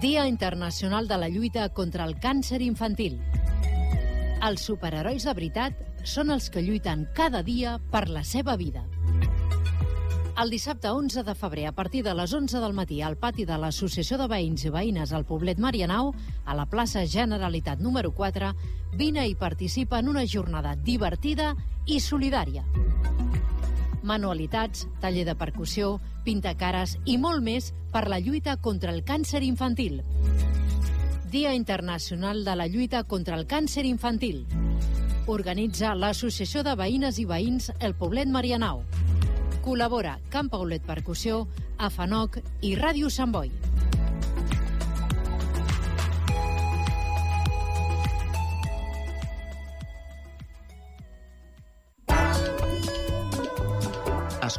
Dia Internacional de la Lluita contra el Càncer Infantil. Els superherois de veritat són els que lluiten cada dia per la seva vida. El dissabte 11 de febrer, a partir de les 11 del matí, al pati de l'Associació de Veïns i Veïnes al Poblet Marianau, a la plaça Generalitat número 4, vine i participa en una jornada divertida i solidària manualitats, taller de percussió, pintacares i molt més per la lluita contra el càncer infantil. Dia Internacional de la Lluita contra el Càncer Infantil. Organitza l'Associació de Veïnes i Veïns El Poblet Marianau. Col·labora Camp Paulet Percussió, Afanoc i Ràdio Sant Boi.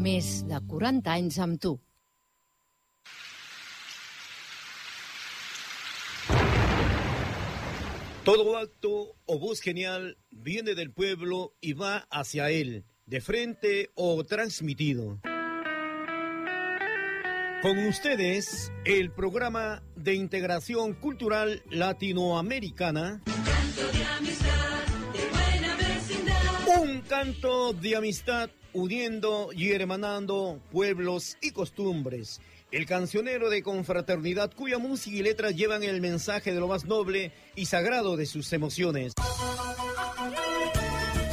més de 40 anys amb. Todo acto o voz genial viene del pueblo y va hacia él, de frente o transmitido. Con ustedes, el programa de integración cultural latinoamericana. Un canto de amistad uniendo y hermanando pueblos y costumbres. El cancionero de confraternidad cuya música y letras llevan el mensaje de lo más noble y sagrado de sus emociones.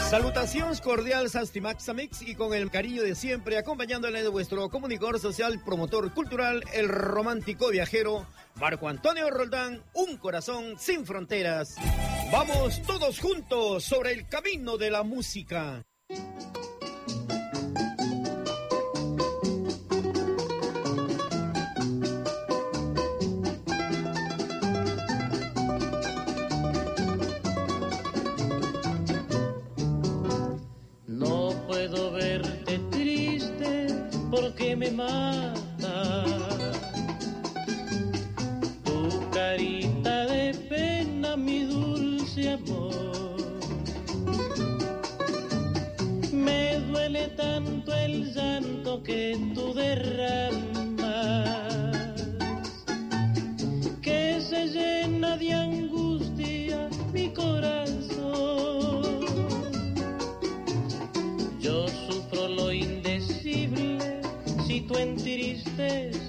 Salutaciones cordiales Maxamix y con el cariño de siempre acompañándole de vuestro comunicador social, promotor cultural, el romántico viajero Marco Antonio Roldán, un corazón sin fronteras. Vamos todos juntos sobre el camino de la música. Que me mata. Tu carita de pena, mi dulce amor. Me duele tanto el llanto que tú derramas, faces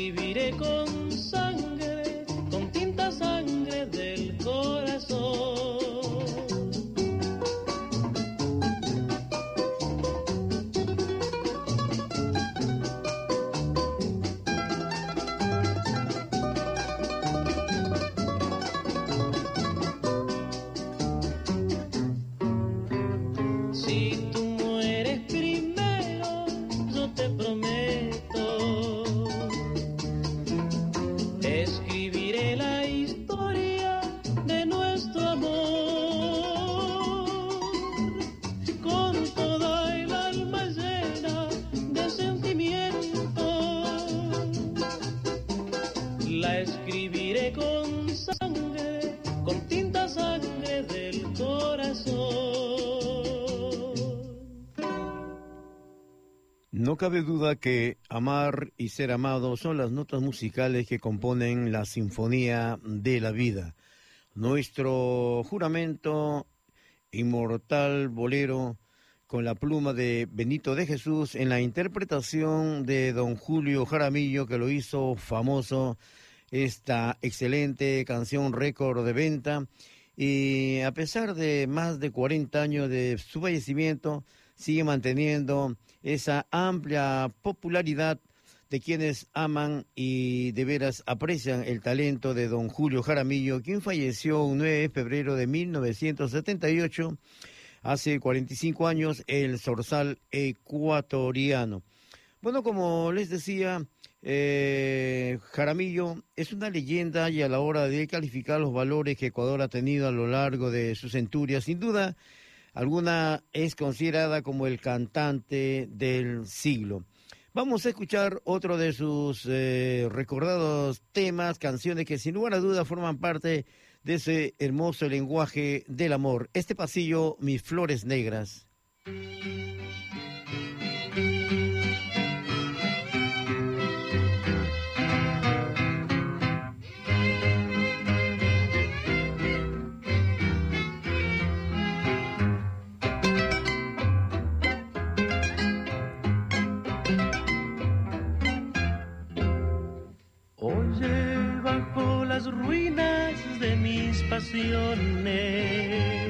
viviré con cabe duda que amar y ser amado son las notas musicales que componen la sinfonía de la vida. Nuestro juramento inmortal bolero con la pluma de Benito de Jesús en la interpretación de don Julio Jaramillo que lo hizo famoso esta excelente canción récord de venta y a pesar de más de 40 años de su fallecimiento sigue manteniendo esa amplia popularidad de quienes aman y de veras aprecian el talento de don Julio Jaramillo, quien falleció un 9 de febrero de 1978, hace 45 años, el zorzal ecuatoriano. Bueno, como les decía, eh, Jaramillo es una leyenda y a la hora de calificar los valores que Ecuador ha tenido a lo largo de sus centurias, sin duda alguna es considerada como el cantante del siglo. Vamos a escuchar otro de sus eh, recordados temas, canciones que sin lugar a duda forman parte de ese hermoso lenguaje del amor. Este pasillo, mis flores negras. Mis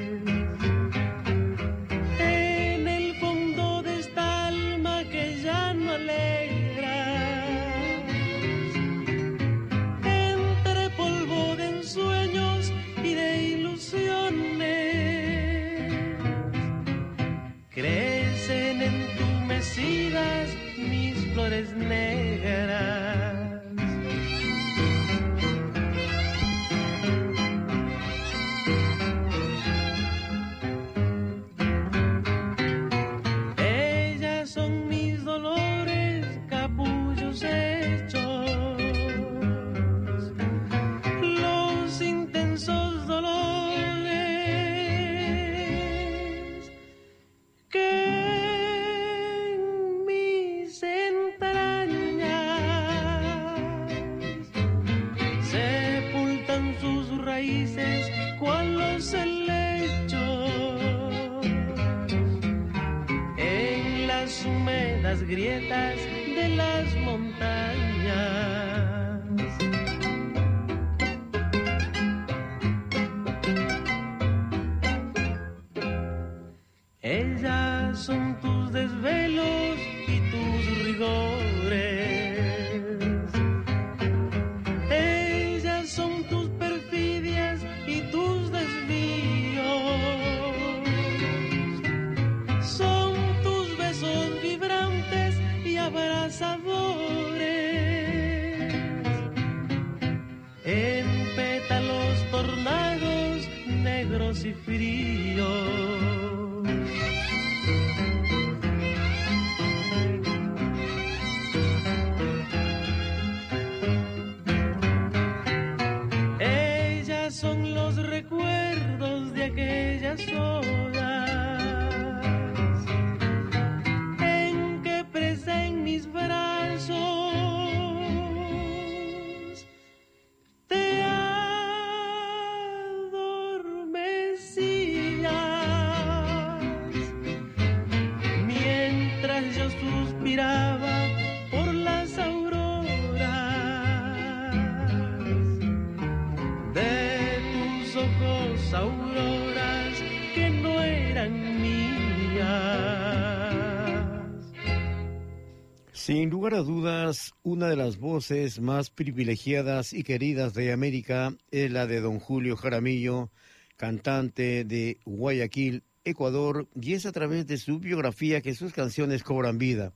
Sin lugar a dudas, una de las voces más privilegiadas y queridas de América es la de don Julio Jaramillo, cantante de Guayaquil, Ecuador, y es a través de su biografía que sus canciones cobran vida.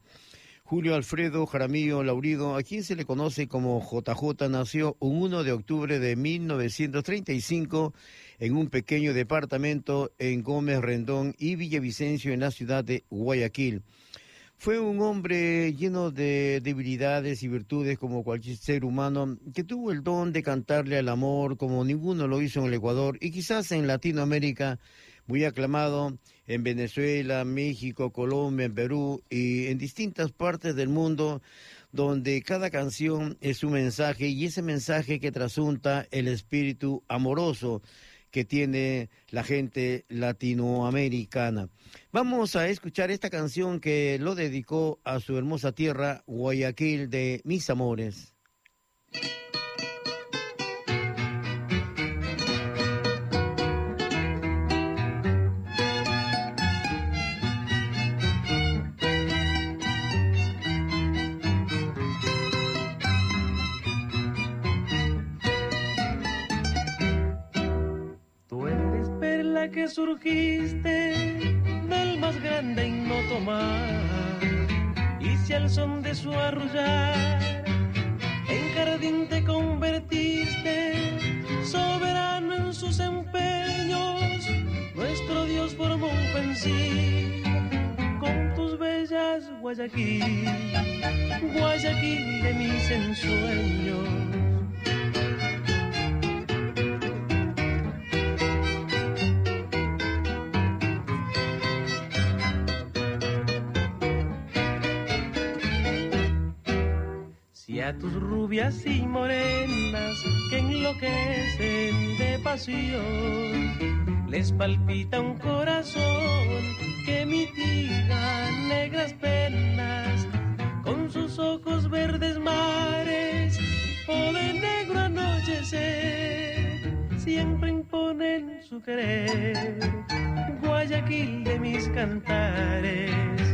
Julio Alfredo Jaramillo Laurido, a quien se le conoce como JJ, nació un 1 de octubre de 1935 en un pequeño departamento en Gómez Rendón y Villavicencio en la ciudad de Guayaquil. Fue un hombre lleno de debilidades y virtudes como cualquier ser humano, que tuvo el don de cantarle al amor como ninguno lo hizo en el Ecuador y quizás en Latinoamérica, muy aclamado en Venezuela, México, Colombia, Perú y en distintas partes del mundo donde cada canción es un mensaje y ese mensaje que trasunta el espíritu amoroso que tiene la gente latinoamericana. Vamos a escuchar esta canción que lo dedicó a su hermosa tierra, Guayaquil de Mis Amores. Que surgiste del más grande ignoto mar y si al son de su arrullar en jardín te convertiste soberano en sus empeños nuestro Dios formó un pensil con tus bellas Guayaquil Guayaquil de mis ensueños a tus rubias y morenas que enloquecen de pasión, les palpita un corazón que mitiga negras penas. Con sus ojos verdes mares o de negro anochecer, siempre imponen su querer, Guayaquil de mis cantares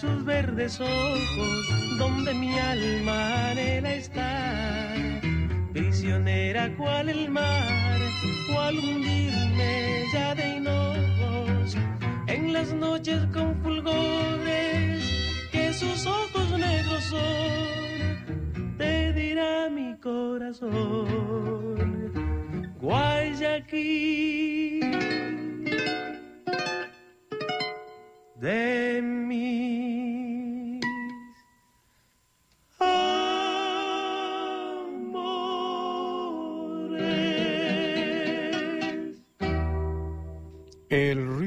sus verdes ojos, donde mi alma anhela estar, prisionera cual el mar,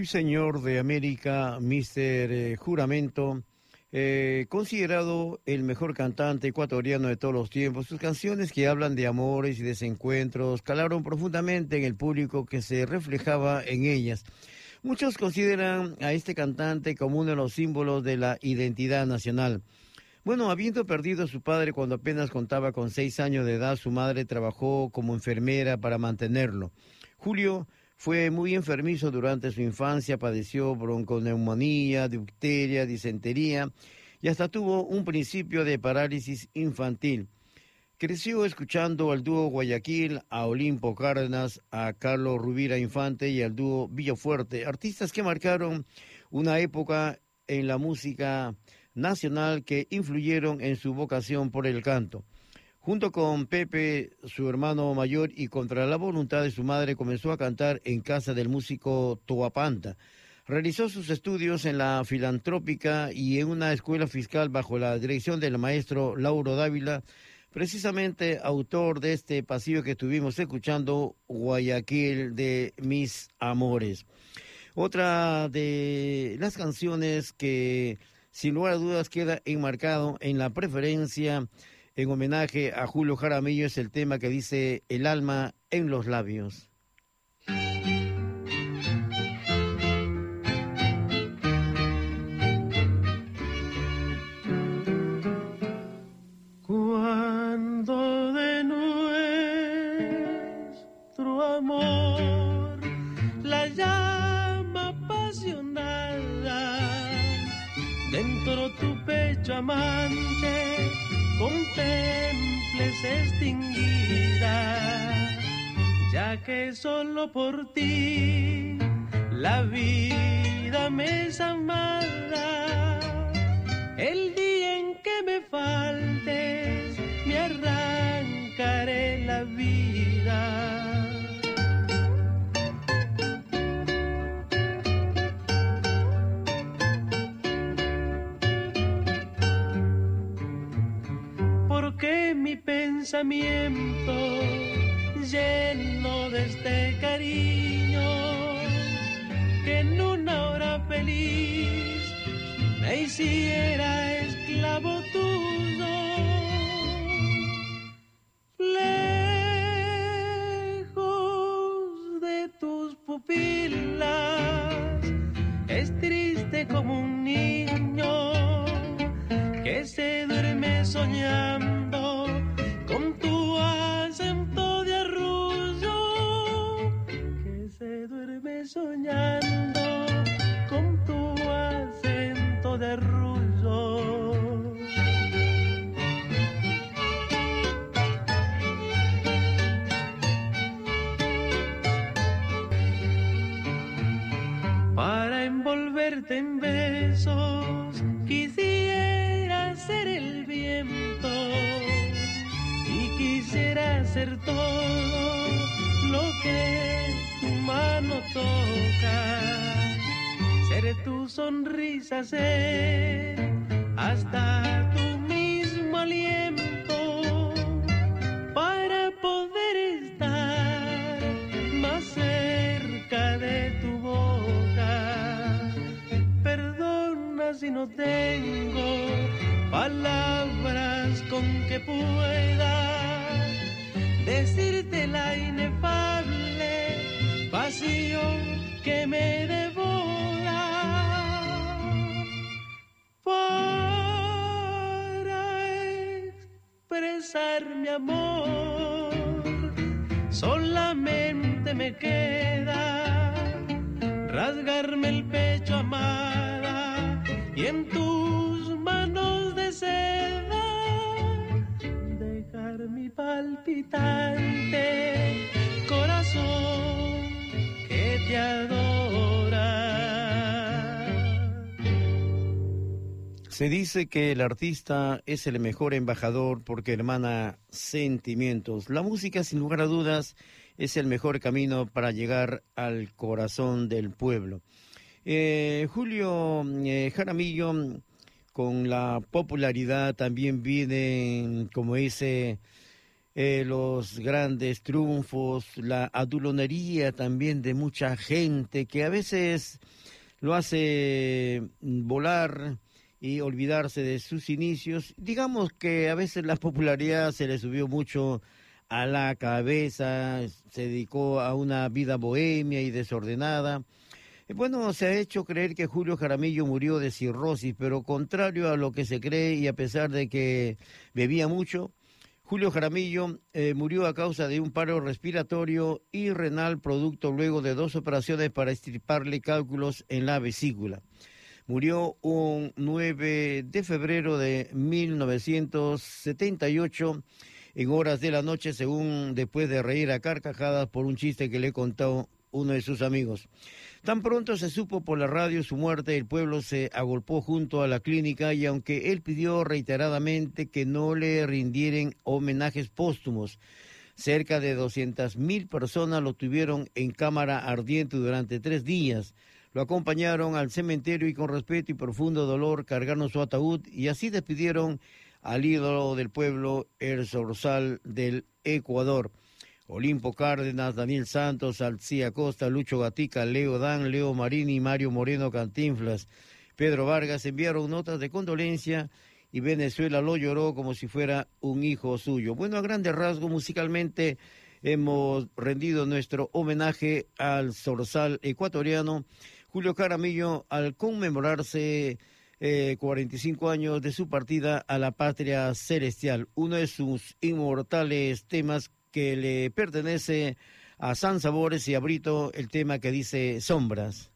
El ruiseñor de América, Mr. Eh, Juramento, eh, considerado el mejor cantante ecuatoriano de todos los tiempos. Sus canciones que hablan de amores y desencuentros calaron profundamente en el público que se reflejaba en ellas. Muchos consideran a este cantante como uno de los símbolos de la identidad nacional. Bueno, habiendo perdido a su padre cuando apenas contaba con seis años de edad, su madre trabajó como enfermera para mantenerlo. Julio fue muy enfermizo durante su infancia, padeció bronconeumonía, difteria, disentería y hasta tuvo un principio de parálisis infantil. Creció escuchando al dúo Guayaquil, a Olimpo Cárdenas, a Carlos Rubira Infante y al dúo Villafuerte, artistas que marcaron una época en la música nacional que influyeron en su vocación por el canto. Junto con Pepe, su hermano mayor, y contra la voluntad de su madre, comenzó a cantar en casa del músico Toapanta. Realizó sus estudios en la filantrópica y en una escuela fiscal bajo la dirección del maestro Lauro Dávila, precisamente autor de este pasillo que estuvimos escuchando, Guayaquil de mis amores. Otra de las canciones que sin lugar a dudas queda enmarcado en la preferencia en homenaje a Julio Jaramillo es el tema que dice El alma en los labios. Cuando de nuestro amor la llama apasionada dentro tu pecho amante contemples extinguida, ya que solo por ti la vida me es amada. El día en que me faltes, lleno de este cariño que en una hora feliz me hiciera esclavo tuyo. Sonrisa, ser hasta tu mismo aliento para poder estar más cerca de tu boca. Perdona si no tengo palabras con que pueda decirte la inefable pasión que me Se dice que el artista es el mejor embajador porque hermana sentimientos. La música, sin lugar a dudas, es el mejor camino para llegar al corazón del pueblo. Eh, Julio eh, Jaramillo, con la popularidad también viene, como dice, eh, los grandes triunfos, la adulonería también de mucha gente que a veces lo hace volar y olvidarse de sus inicios. Digamos que a veces la popularidad se le subió mucho a la cabeza, se dedicó a una vida bohemia y desordenada. Y Bueno, se ha hecho creer que Julio Jaramillo murió de cirrosis, pero contrario a lo que se cree y a pesar de que bebía mucho, Julio Jaramillo eh, murió a causa de un paro respiratorio y renal producto luego de dos operaciones para extirparle cálculos en la vesícula. Murió un 9 de febrero de 1978 en horas de la noche, según después de reír a carcajadas por un chiste que le contó uno de sus amigos. Tan pronto se supo por la radio su muerte, el pueblo se agolpó junto a la clínica y aunque él pidió reiteradamente que no le rindieran homenajes póstumos, cerca de 200 mil personas lo tuvieron en cámara ardiente durante tres días. Lo acompañaron al cementerio y con respeto y profundo dolor cargaron su ataúd y así despidieron al ídolo del pueblo, el zorzal del Ecuador. Olimpo Cárdenas, Daniel Santos, Alcía Costa, Lucho Gatica, Leo Dan, Leo Marini, Mario Moreno Cantinflas, Pedro Vargas enviaron notas de condolencia y Venezuela lo lloró como si fuera un hijo suyo. Bueno, a grandes rasgos, musicalmente hemos rendido nuestro homenaje al zorzal ecuatoriano Julio Caramillo al conmemorarse eh, 45 años de su partida a la patria celestial, uno de sus inmortales temas que le pertenece a San Sabores y a Brito, el tema que dice Sombras.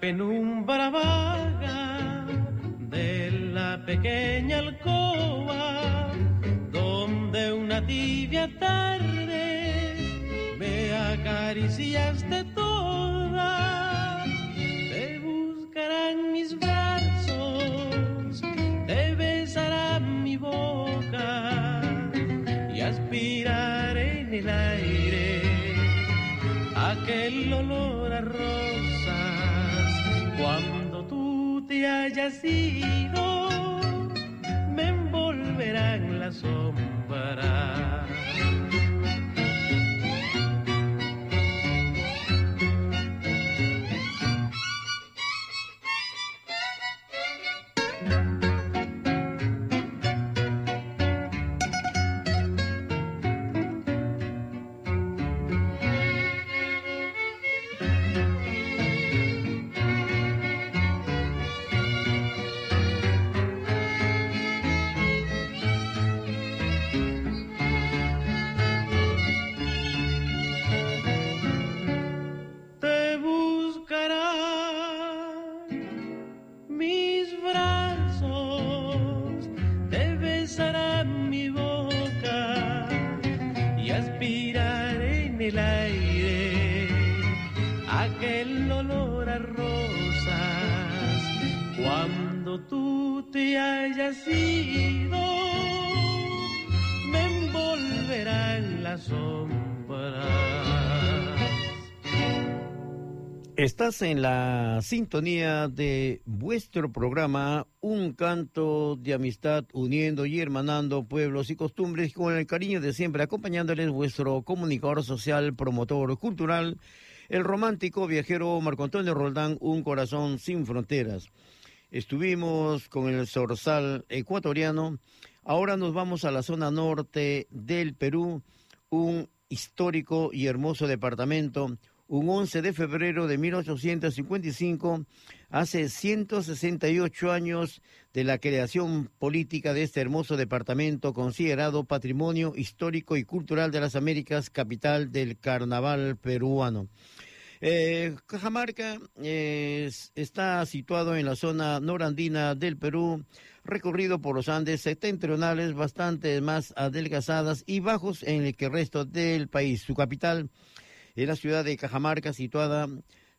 En cuando tú te hayas ido me envolverán las sombras. Estás en la sintonía de vuestro programa Un canto de amistad uniendo y hermanando pueblos y costumbres con el cariño de siempre acompañándoles vuestro comunicador social, promotor cultural, el romántico viajero Marco Antonio Roldán, Un corazón sin fronteras. Estuvimos con el zorzal ecuatoriano, ahora nos vamos a la zona norte del Perú, un histórico y hermoso departamento. Un 11 de febrero de 1855, hace 168 años de la creación política de este hermoso departamento considerado Patrimonio Histórico y Cultural de las Américas, capital del carnaval peruano. Eh, Cajamarca eh, está situado en la zona norandina del Perú, recorrido por los Andes septentrionales bastante más adelgazadas y bajos en el que resto del país. Su capital es la ciudad de Cajamarca, situada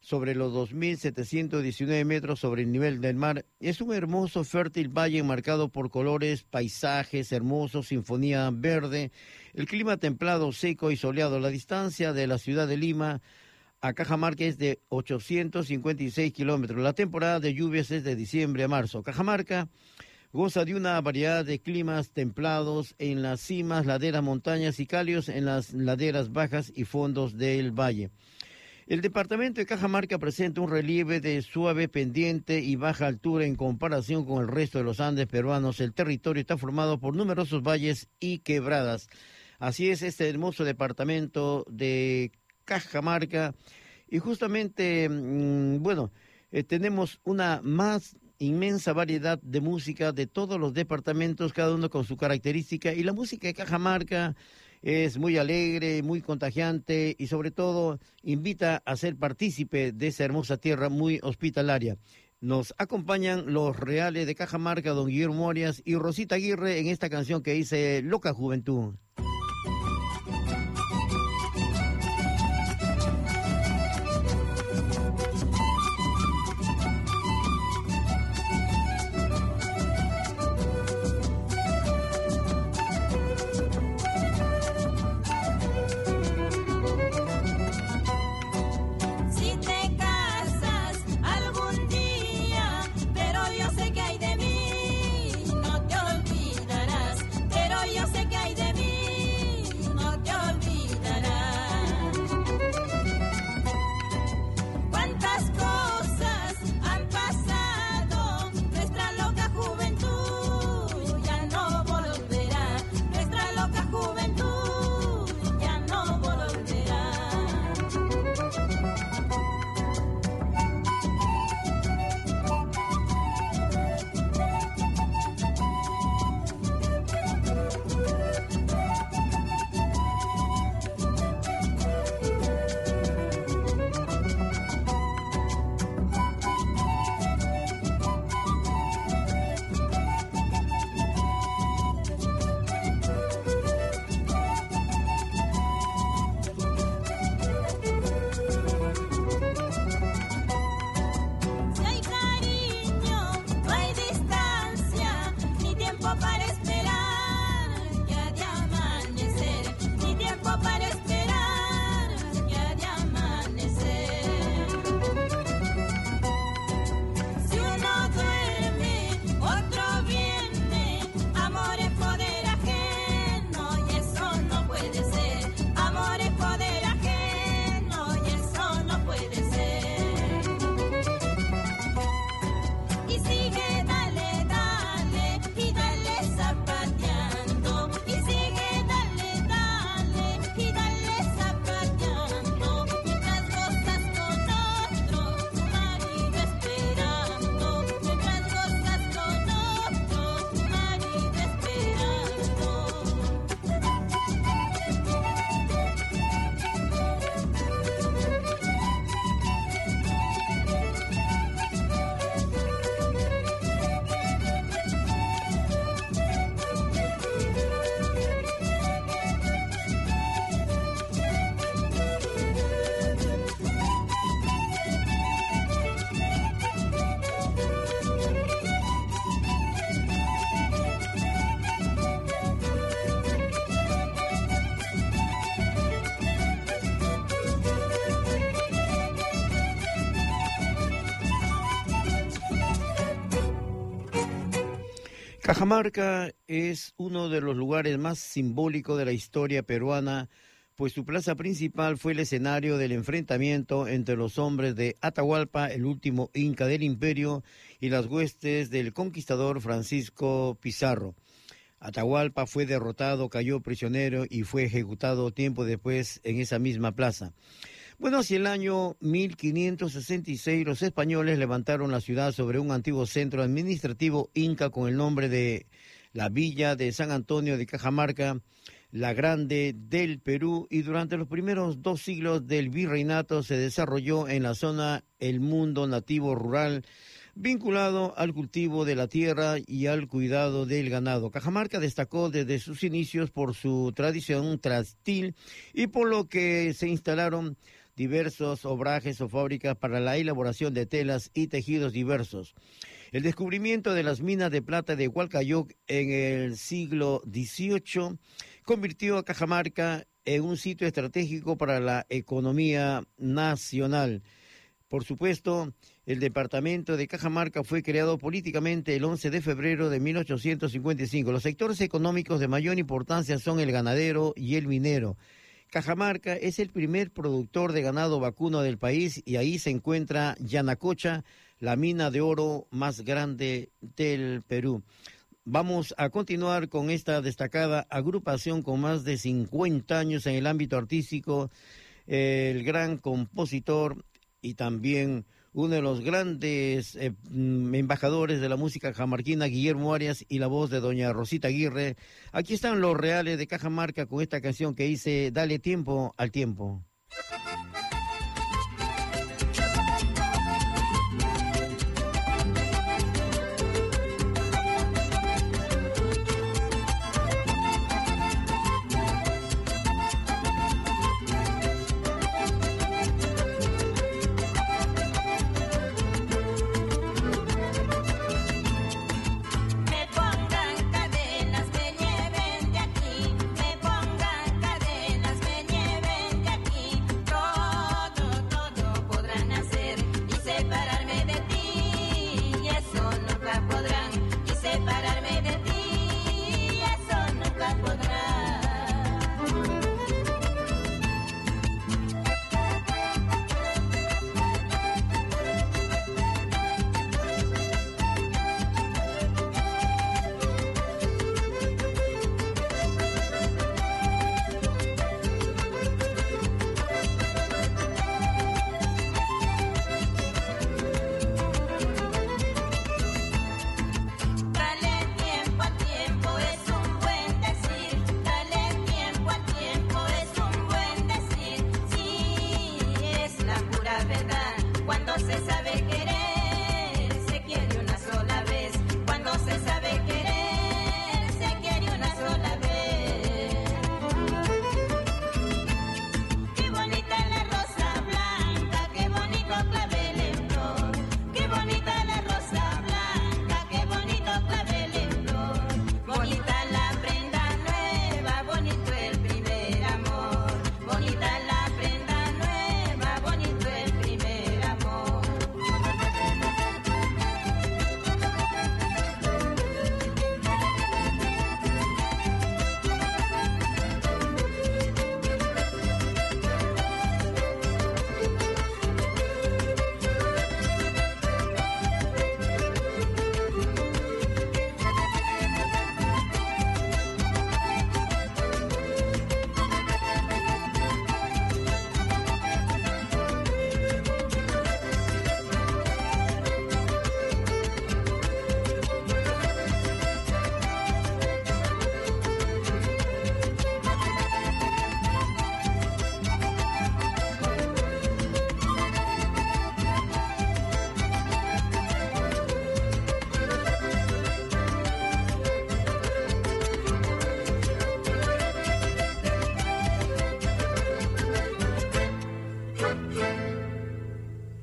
sobre los 2.719 metros sobre el nivel del mar. Es un hermoso, fértil valle marcado por colores, paisajes hermosos, sinfonía verde, el clima templado, seco y soleado. La distancia de la ciudad de Lima a Cajamarca es de 856 kilómetros. La temporada de lluvias es de diciembre a marzo. Cajamarca goza de una variedad de climas templados en las cimas, laderas, montañas y cálidos en las laderas bajas y fondos del valle. El departamento de Cajamarca presenta un relieve de suave pendiente y baja altura en comparación con el resto de los Andes peruanos. El territorio está formado por numerosos valles y quebradas. Así es este hermoso departamento de Cajamarca. Y justamente, mmm, bueno, eh, tenemos una más inmensa variedad de música de todos los departamentos, cada uno con su característica. Y la música de Cajamarca es muy alegre, muy contagiante y sobre todo invita a ser partícipe de esa hermosa tierra muy hospitalaria. Nos acompañan los reales de Cajamarca, don Guillermo Arias y Rosita Aguirre en esta canción que dice Loca Juventud. Cajamarca es uno de los lugares más simbólicos de la historia peruana, pues su plaza principal fue el escenario del enfrentamiento entre los hombres de Atahualpa, el último inca del imperio, y las huestes del conquistador Francisco Pizarro. Atahualpa fue derrotado, cayó prisionero y fue ejecutado tiempo después en esa misma plaza. Bueno, hacia el año 1566 los españoles levantaron la ciudad sobre un antiguo centro administrativo inca con el nombre de la Villa de San Antonio de Cajamarca, la Grande del Perú, y durante los primeros dos siglos del virreinato se desarrolló en la zona el mundo nativo rural vinculado al cultivo de la tierra y al cuidado del ganado. Cajamarca destacó desde sus inicios por su tradición trastil y por lo que se instalaron diversos obrajes o fábricas para la elaboración de telas y tejidos diversos. El descubrimiento de las minas de plata de Hualcayoc en el siglo XVIII convirtió a Cajamarca en un sitio estratégico para la economía nacional. Por supuesto, el departamento de Cajamarca fue creado políticamente el 11 de febrero de 1855. Los sectores económicos de mayor importancia son el ganadero y el minero. Cajamarca es el primer productor de ganado vacuno del país y ahí se encuentra Yanacocha, la mina de oro más grande del Perú. Vamos a continuar con esta destacada agrupación con más de 50 años en el ámbito artístico, el gran compositor y también uno de los grandes eh, mm, embajadores de la música jamarquina, Guillermo Arias, y la voz de doña Rosita Aguirre. Aquí están los reales de Cajamarca con esta canción que dice Dale tiempo al tiempo.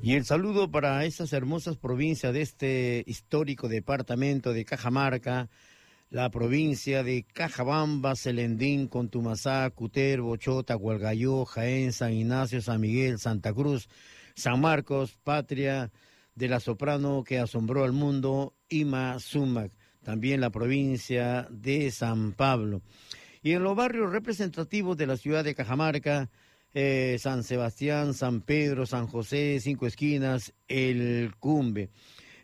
Y el saludo para esas hermosas provincias de este histórico departamento de Cajamarca, la provincia de Cajabamba, Celendín, Contumazá, Cuterbo, Chota, Gualgayó, Jaén, San Ignacio, San Miguel, Santa Cruz, San Marcos, patria de la soprano que asombró al mundo, Ima Sumac. también la provincia de San Pablo. Y en los barrios representativos de la ciudad de Cajamarca, eh, San Sebastián, San Pedro, San José, Cinco Esquinas, El Cumbe.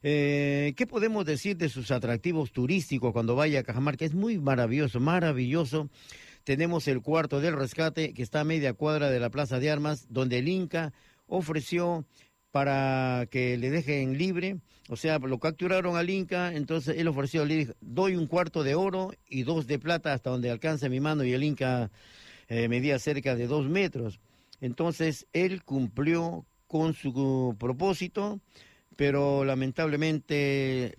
Eh, ¿Qué podemos decir de sus atractivos turísticos cuando vaya a Cajamarca? Es muy maravilloso, maravilloso. Tenemos el cuarto del rescate que está a media cuadra de la Plaza de Armas, donde el Inca ofreció para que le dejen libre, o sea, lo capturaron al Inca, entonces él ofreció, le dijo, doy un cuarto de oro y dos de plata hasta donde alcance mi mano y el Inca eh, medía cerca de dos metros. Entonces él cumplió con su propósito, pero lamentablemente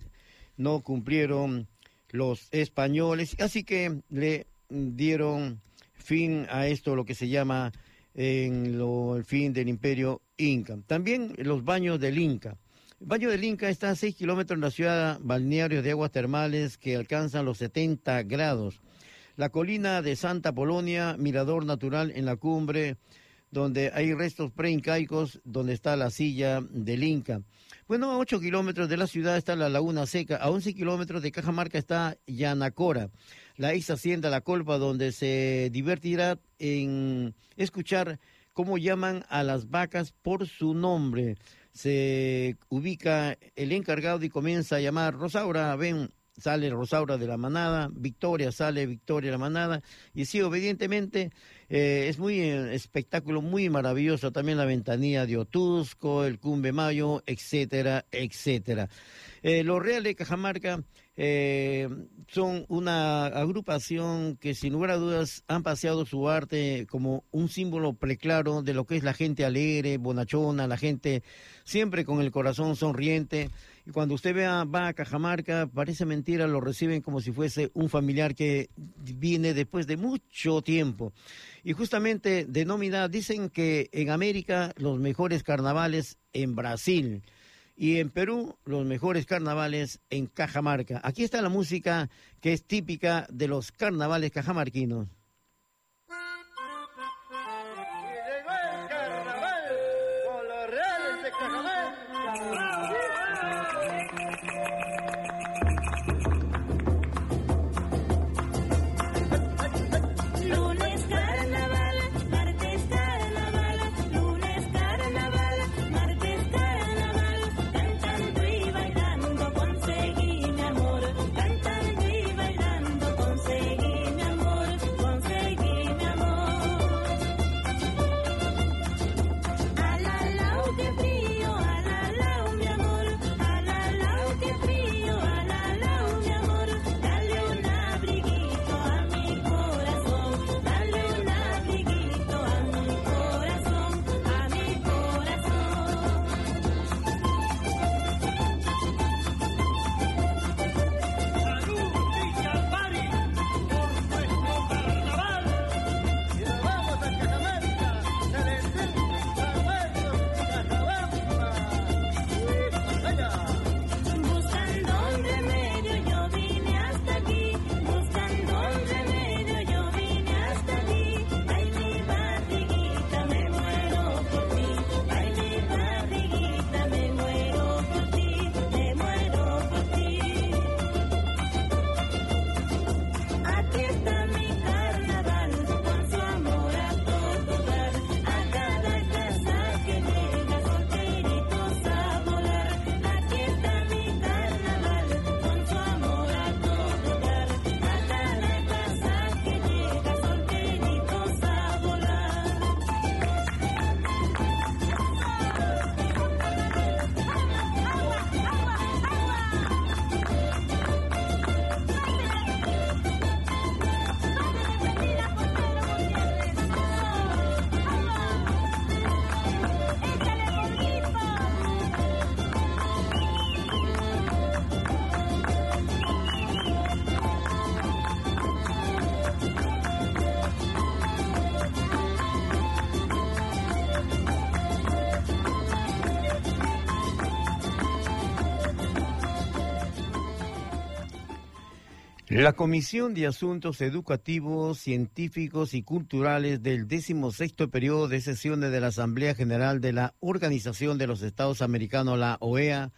no cumplieron los españoles, así que le dieron fin a esto, lo que se llama en lo, el fin del imperio Inca. También los baños del Inca. El baño del Inca está a 6 kilómetros de la ciudad balneario de aguas termales que alcanzan los 70 grados. La colina de Santa Polonia, mirador natural en la cumbre, donde hay restos preincaicos, donde está la silla del Inca. Bueno, a 8 kilómetros de la ciudad está la Laguna Seca, a 11 kilómetros de Cajamarca está Yanacora, la ex hacienda La Colpa, donde se divertirá en escuchar cómo llaman a las vacas por su nombre. Se ubica el encargado y comienza a llamar, Rosaura, ven, sale Rosaura de la manada, Victoria sale Victoria de la manada, y sí, obedientemente eh, es muy eh, espectáculo, muy maravilloso también la ventanilla de Otusco, el Cumbe Mayo, etcétera, etcétera. Eh, los Reales de Cajamarca son una agrupación que sin lugar a dudas han paseado su arte como un símbolo preclaro de lo que es la gente alegre, bonachona, la gente siempre con el corazón sonriente. Y cuando usted vea, va a Cajamarca, parece mentira, lo reciben como si fuese un familiar que viene después de mucho tiempo. Y justamente de dicen que en América los mejores carnavales en Brasil y en Perú los mejores carnavales en Cajamarca. Aquí está la música que es típica de los carnavales cajamarquinos. La Comisión de Asuntos Educativos, Científicos y Culturales del 16 periodo de sesiones de la Asamblea General de la Organización de los Estados Americanos, la OEA,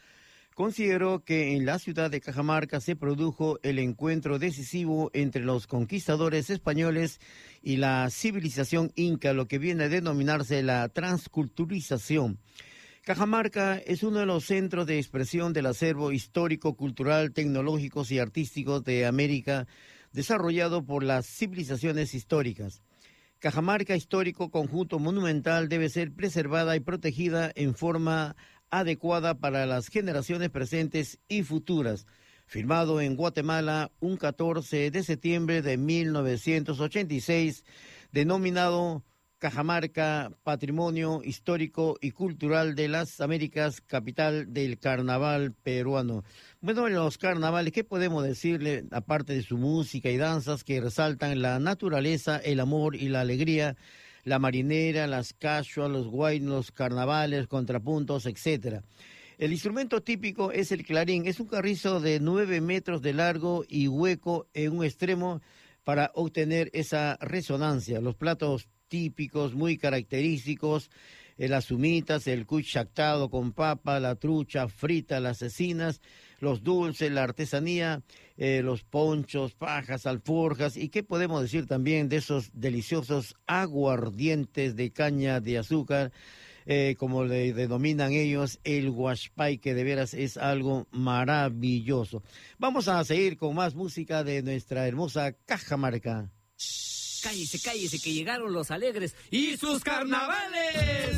consideró que en la ciudad de Cajamarca se produjo el encuentro decisivo entre los conquistadores españoles y la civilización inca, lo que viene a denominarse la transculturización. Cajamarca es uno de los centros de expresión del acervo histórico, cultural, tecnológicos y artísticos de América, desarrollado por las civilizaciones históricas. Cajamarca Histórico Conjunto Monumental debe ser preservada y protegida en forma adecuada para las generaciones presentes y futuras. Firmado en Guatemala un 14 de septiembre de 1986, denominado Cajamarca, Patrimonio Histórico y Cultural de las Américas, capital del carnaval peruano. Bueno, en los carnavales, ¿qué podemos decirle, aparte de su música y danzas que resaltan la naturaleza, el amor y la alegría? la marinera, las casual, los guaynos, los carnavales, contrapuntos, etcétera. El instrumento típico es el clarín, es un carrizo de nueve metros de largo y hueco en un extremo para obtener esa resonancia. Los platos típicos muy característicos, las humitas, el cuchactado con papa, la trucha frita, las cecinas, los dulces, la artesanía, eh, los ponchos, pajas, alforjas y qué podemos decir también de esos deliciosos aguardientes de caña de azúcar, eh, como le denominan ellos, el guashpay, que de veras es algo maravilloso. Vamos a seguir con más música de nuestra hermosa Cajamarca. Cállese, cállese, que llegaron los alegres y sus carnavales.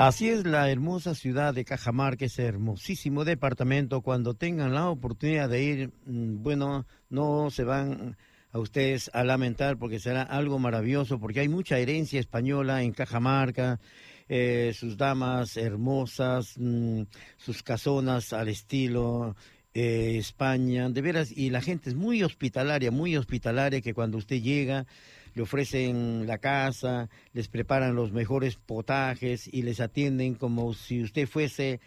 Así es la hermosa ciudad de Cajamarca, ese hermosísimo departamento. Cuando tengan la oportunidad de ir, mm, bueno, no se van a ustedes a lamentar porque será algo maravilloso, porque hay mucha herencia española en Cajamarca, eh, sus damas hermosas, mm, sus casonas al estilo eh, España, de veras, y la gente es muy hospitalaria, muy hospitalaria, que cuando usted llega le ofrecen la casa, les preparan los mejores potajes y les atienden como si usted fuese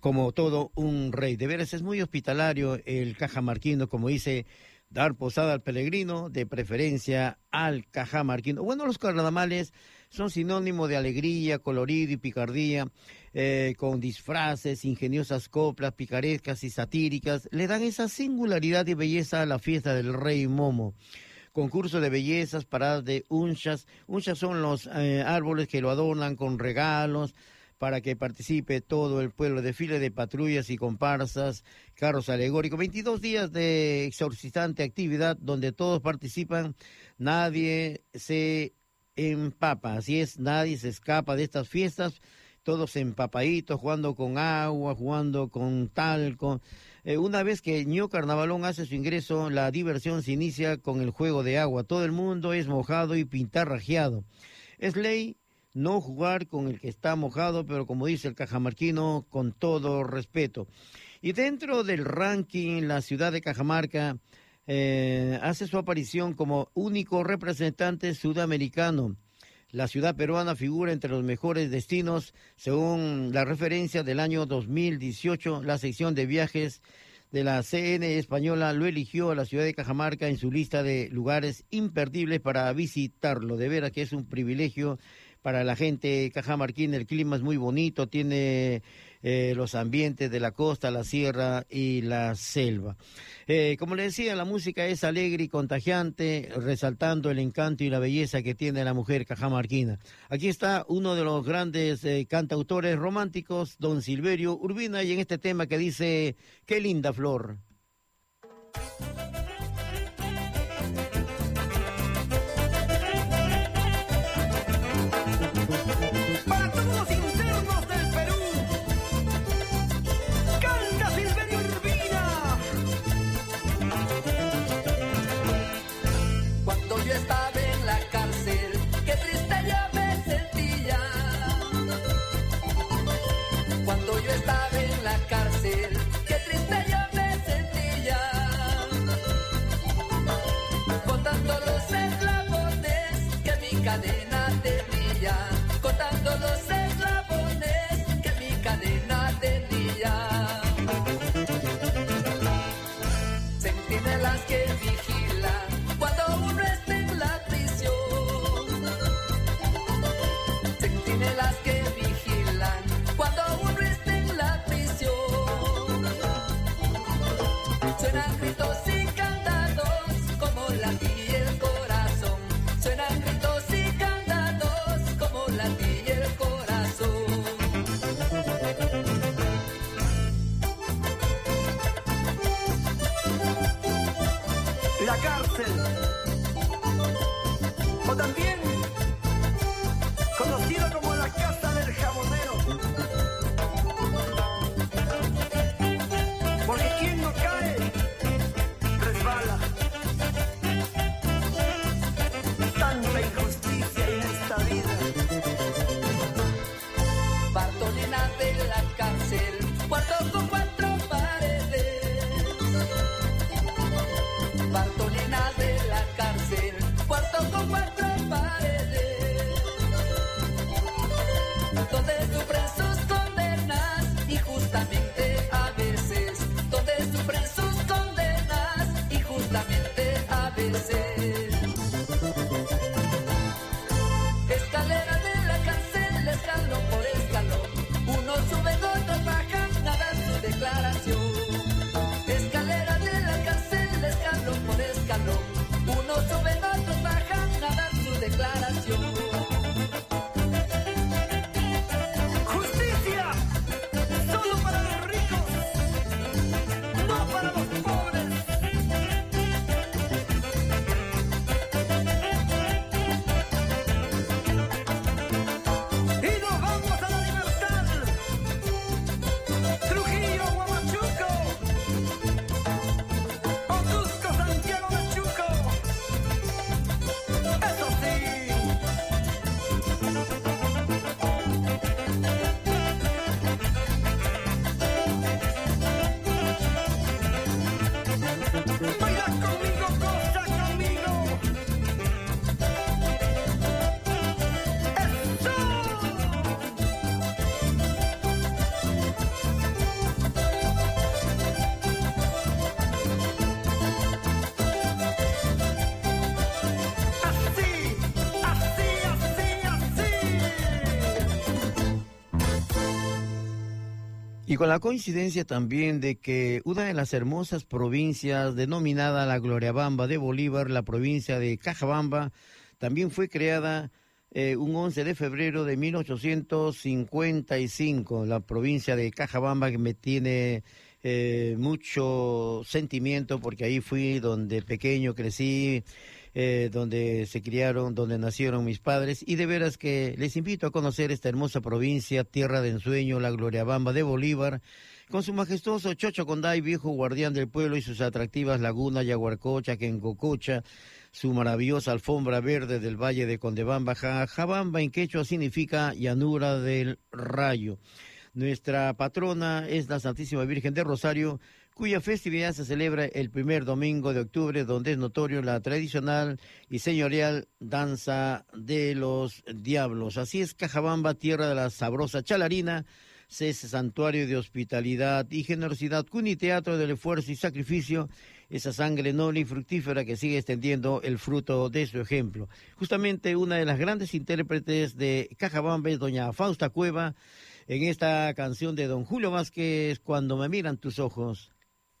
como todo un rey. De veras es muy hospitalario el cajamarquino, como dice, dar posada al peregrino, de preferencia al cajamarquino. Bueno, los carnavales son sinónimo de alegría, colorido y picardía, eh, con disfraces, ingeniosas coplas, picarescas y satíricas, le dan esa singularidad y belleza a la fiesta del rey Momo concurso de bellezas, paradas de unchas. Unchas son los eh, árboles que lo adornan con regalos para que participe todo el pueblo, desfile de patrullas y comparsas, carros alegóricos, 22 días de exorcistante actividad donde todos participan, nadie se empapa, así es, nadie se escapa de estas fiestas, todos empapaditos, jugando con agua, jugando con talco, eh, una vez que Ño Carnavalón hace su ingreso, la diversión se inicia con el juego de agua. Todo el mundo es mojado y pintarrajeado. Es ley no jugar con el que está mojado, pero como dice el cajamarquino, con todo respeto. Y dentro del ranking, la ciudad de Cajamarca eh, hace su aparición como único representante sudamericano. La ciudad peruana figura entre los mejores destinos según la referencia del año 2018. La sección de viajes de la CN española lo eligió a la ciudad de Cajamarca en su lista de lugares imperdibles para visitarlo. De veras que es un privilegio para la gente cajamarquina. El clima es muy bonito, tiene eh, los ambientes de la costa, la sierra y la selva. Eh, como le decía, la música es alegre y contagiante, resaltando el encanto y la belleza que tiene la mujer cajamarquina. Aquí está uno de los grandes eh, cantautores románticos, don Silverio Urbina, y en este tema que dice, qué linda flor. Con la coincidencia también de que una de las hermosas provincias denominada la Gloriabamba de Bolívar, la provincia de Cajabamba, también fue creada eh, un 11 de febrero de 1855. La provincia de Cajabamba que me tiene eh, mucho sentimiento porque ahí fui donde pequeño crecí. Eh, donde se criaron, donde nacieron mis padres, y de veras que les invito a conocer esta hermosa provincia, tierra de ensueño, la Gloriabamba de Bolívar, con su majestuoso Chocho Conday, viejo guardián del pueblo, y sus atractivas lagunas, Yaguarcocha, Quencococha, su maravillosa alfombra verde del valle de Condebamba. Jabamba en quechua significa llanura del rayo. Nuestra patrona es la Santísima Virgen de Rosario, cuya festividad se celebra el primer domingo de octubre, donde es notorio la tradicional y señorial danza de los diablos. Así es Cajabamba, tierra de la sabrosa chalarina, ese santuario de hospitalidad y generosidad, teatro del esfuerzo y sacrificio, esa sangre noble y fructífera que sigue extendiendo el fruto de su ejemplo. Justamente una de las grandes intérpretes de Cajabamba es doña Fausta Cueva, en esta canción de don Julio Vázquez, Cuando me miran tus ojos.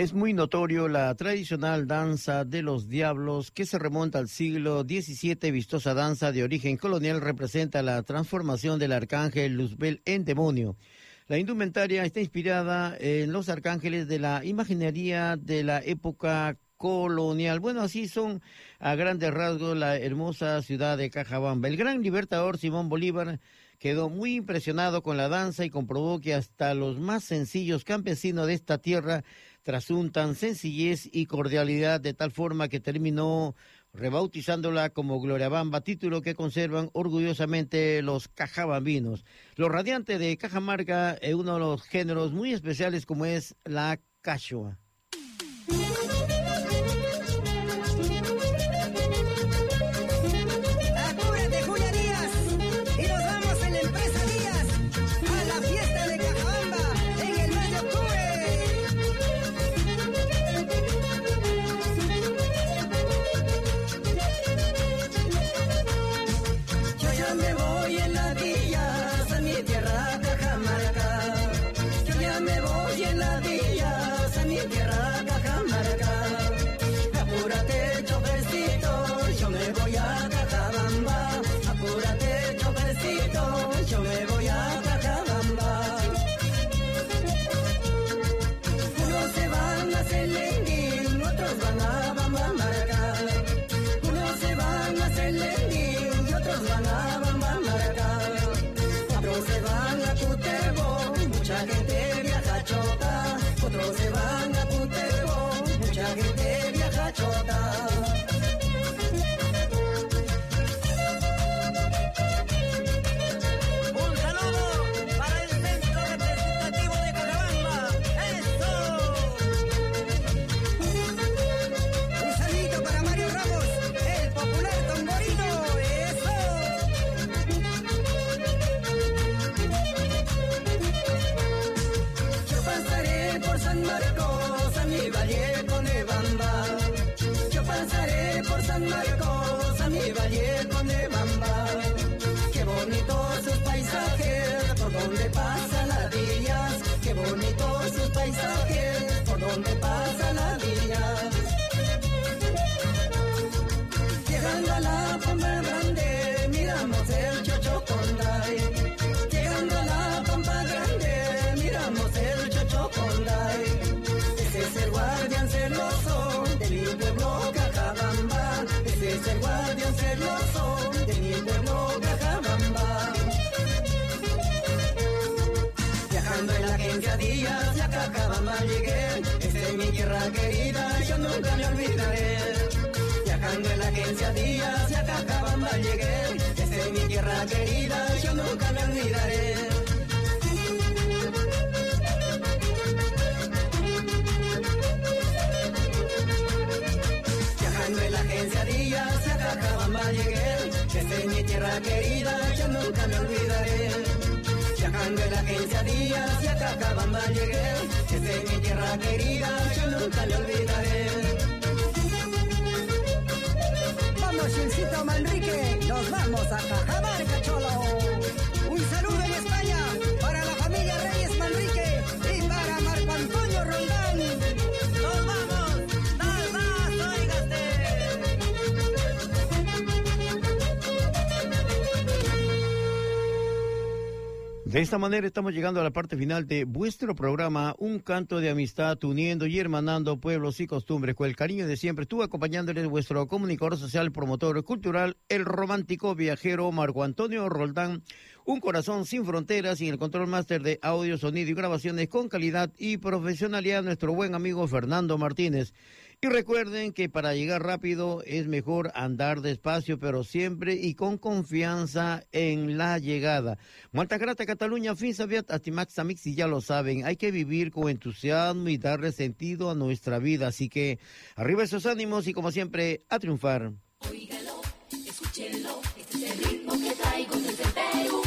Es muy notorio la tradicional danza de los diablos que se remonta al siglo XVII. Vistosa danza de origen colonial representa la transformación del arcángel Luzbel en demonio. La indumentaria está inspirada en los arcángeles de la imaginería de la época colonial. Bueno, así son a grandes rasgos la hermosa ciudad de Cajabamba. El gran libertador Simón Bolívar quedó muy impresionado con la danza y comprobó que hasta los más sencillos campesinos de esta tierra trasuntan sencillez y cordialidad de tal forma que terminó rebautizándola como Gloria Bamba, título que conservan orgullosamente los cajabambinos. Lo radiante de Cajamarca es uno de los géneros muy especiales como es la cachua. Mucha ellos son de mi pueblo Cajamamba. Viajando en la agencia días y a Cajabamba llegué, esta es mi tierra querida, yo nunca me olvidaré. Viajando en la agencia días y a Cajabamba llegué, esta es mi tierra querida, yo nunca me olvidaré. A Cajabamba llegué. Esta es mi tierra querida, yo nunca me olvidaré. Viajando en la agencia Díaz, a Cajabamba llegué. Esta es mi tierra querida, yo nunca me olvidaré. Vamos, Gilcito Manrique, nos vamos a Cajamarca, De esta manera estamos llegando a la parte final de vuestro programa, un canto de amistad uniendo y hermanando pueblos y costumbres con el cariño de siempre. Estuvo acompañándoles vuestro comunicador social, promotor cultural, el romántico viajero Marco Antonio Roldán, un corazón sin fronteras y el control máster de audio, sonido y grabaciones con calidad y profesionalidad, nuestro buen amigo Fernando Martínez. Y recuerden que para llegar rápido es mejor andar despacio, pero siempre y con confianza en la llegada. Maltagrata, Cataluña, Finsaviat, Atimax, Amix, y ya lo saben, hay que vivir con entusiasmo y darle sentido a nuestra vida. Así que arriba esos ánimos y como siempre, a triunfar. Oígalo, escúchenlo, este es el ritmo que traigo desde Perú.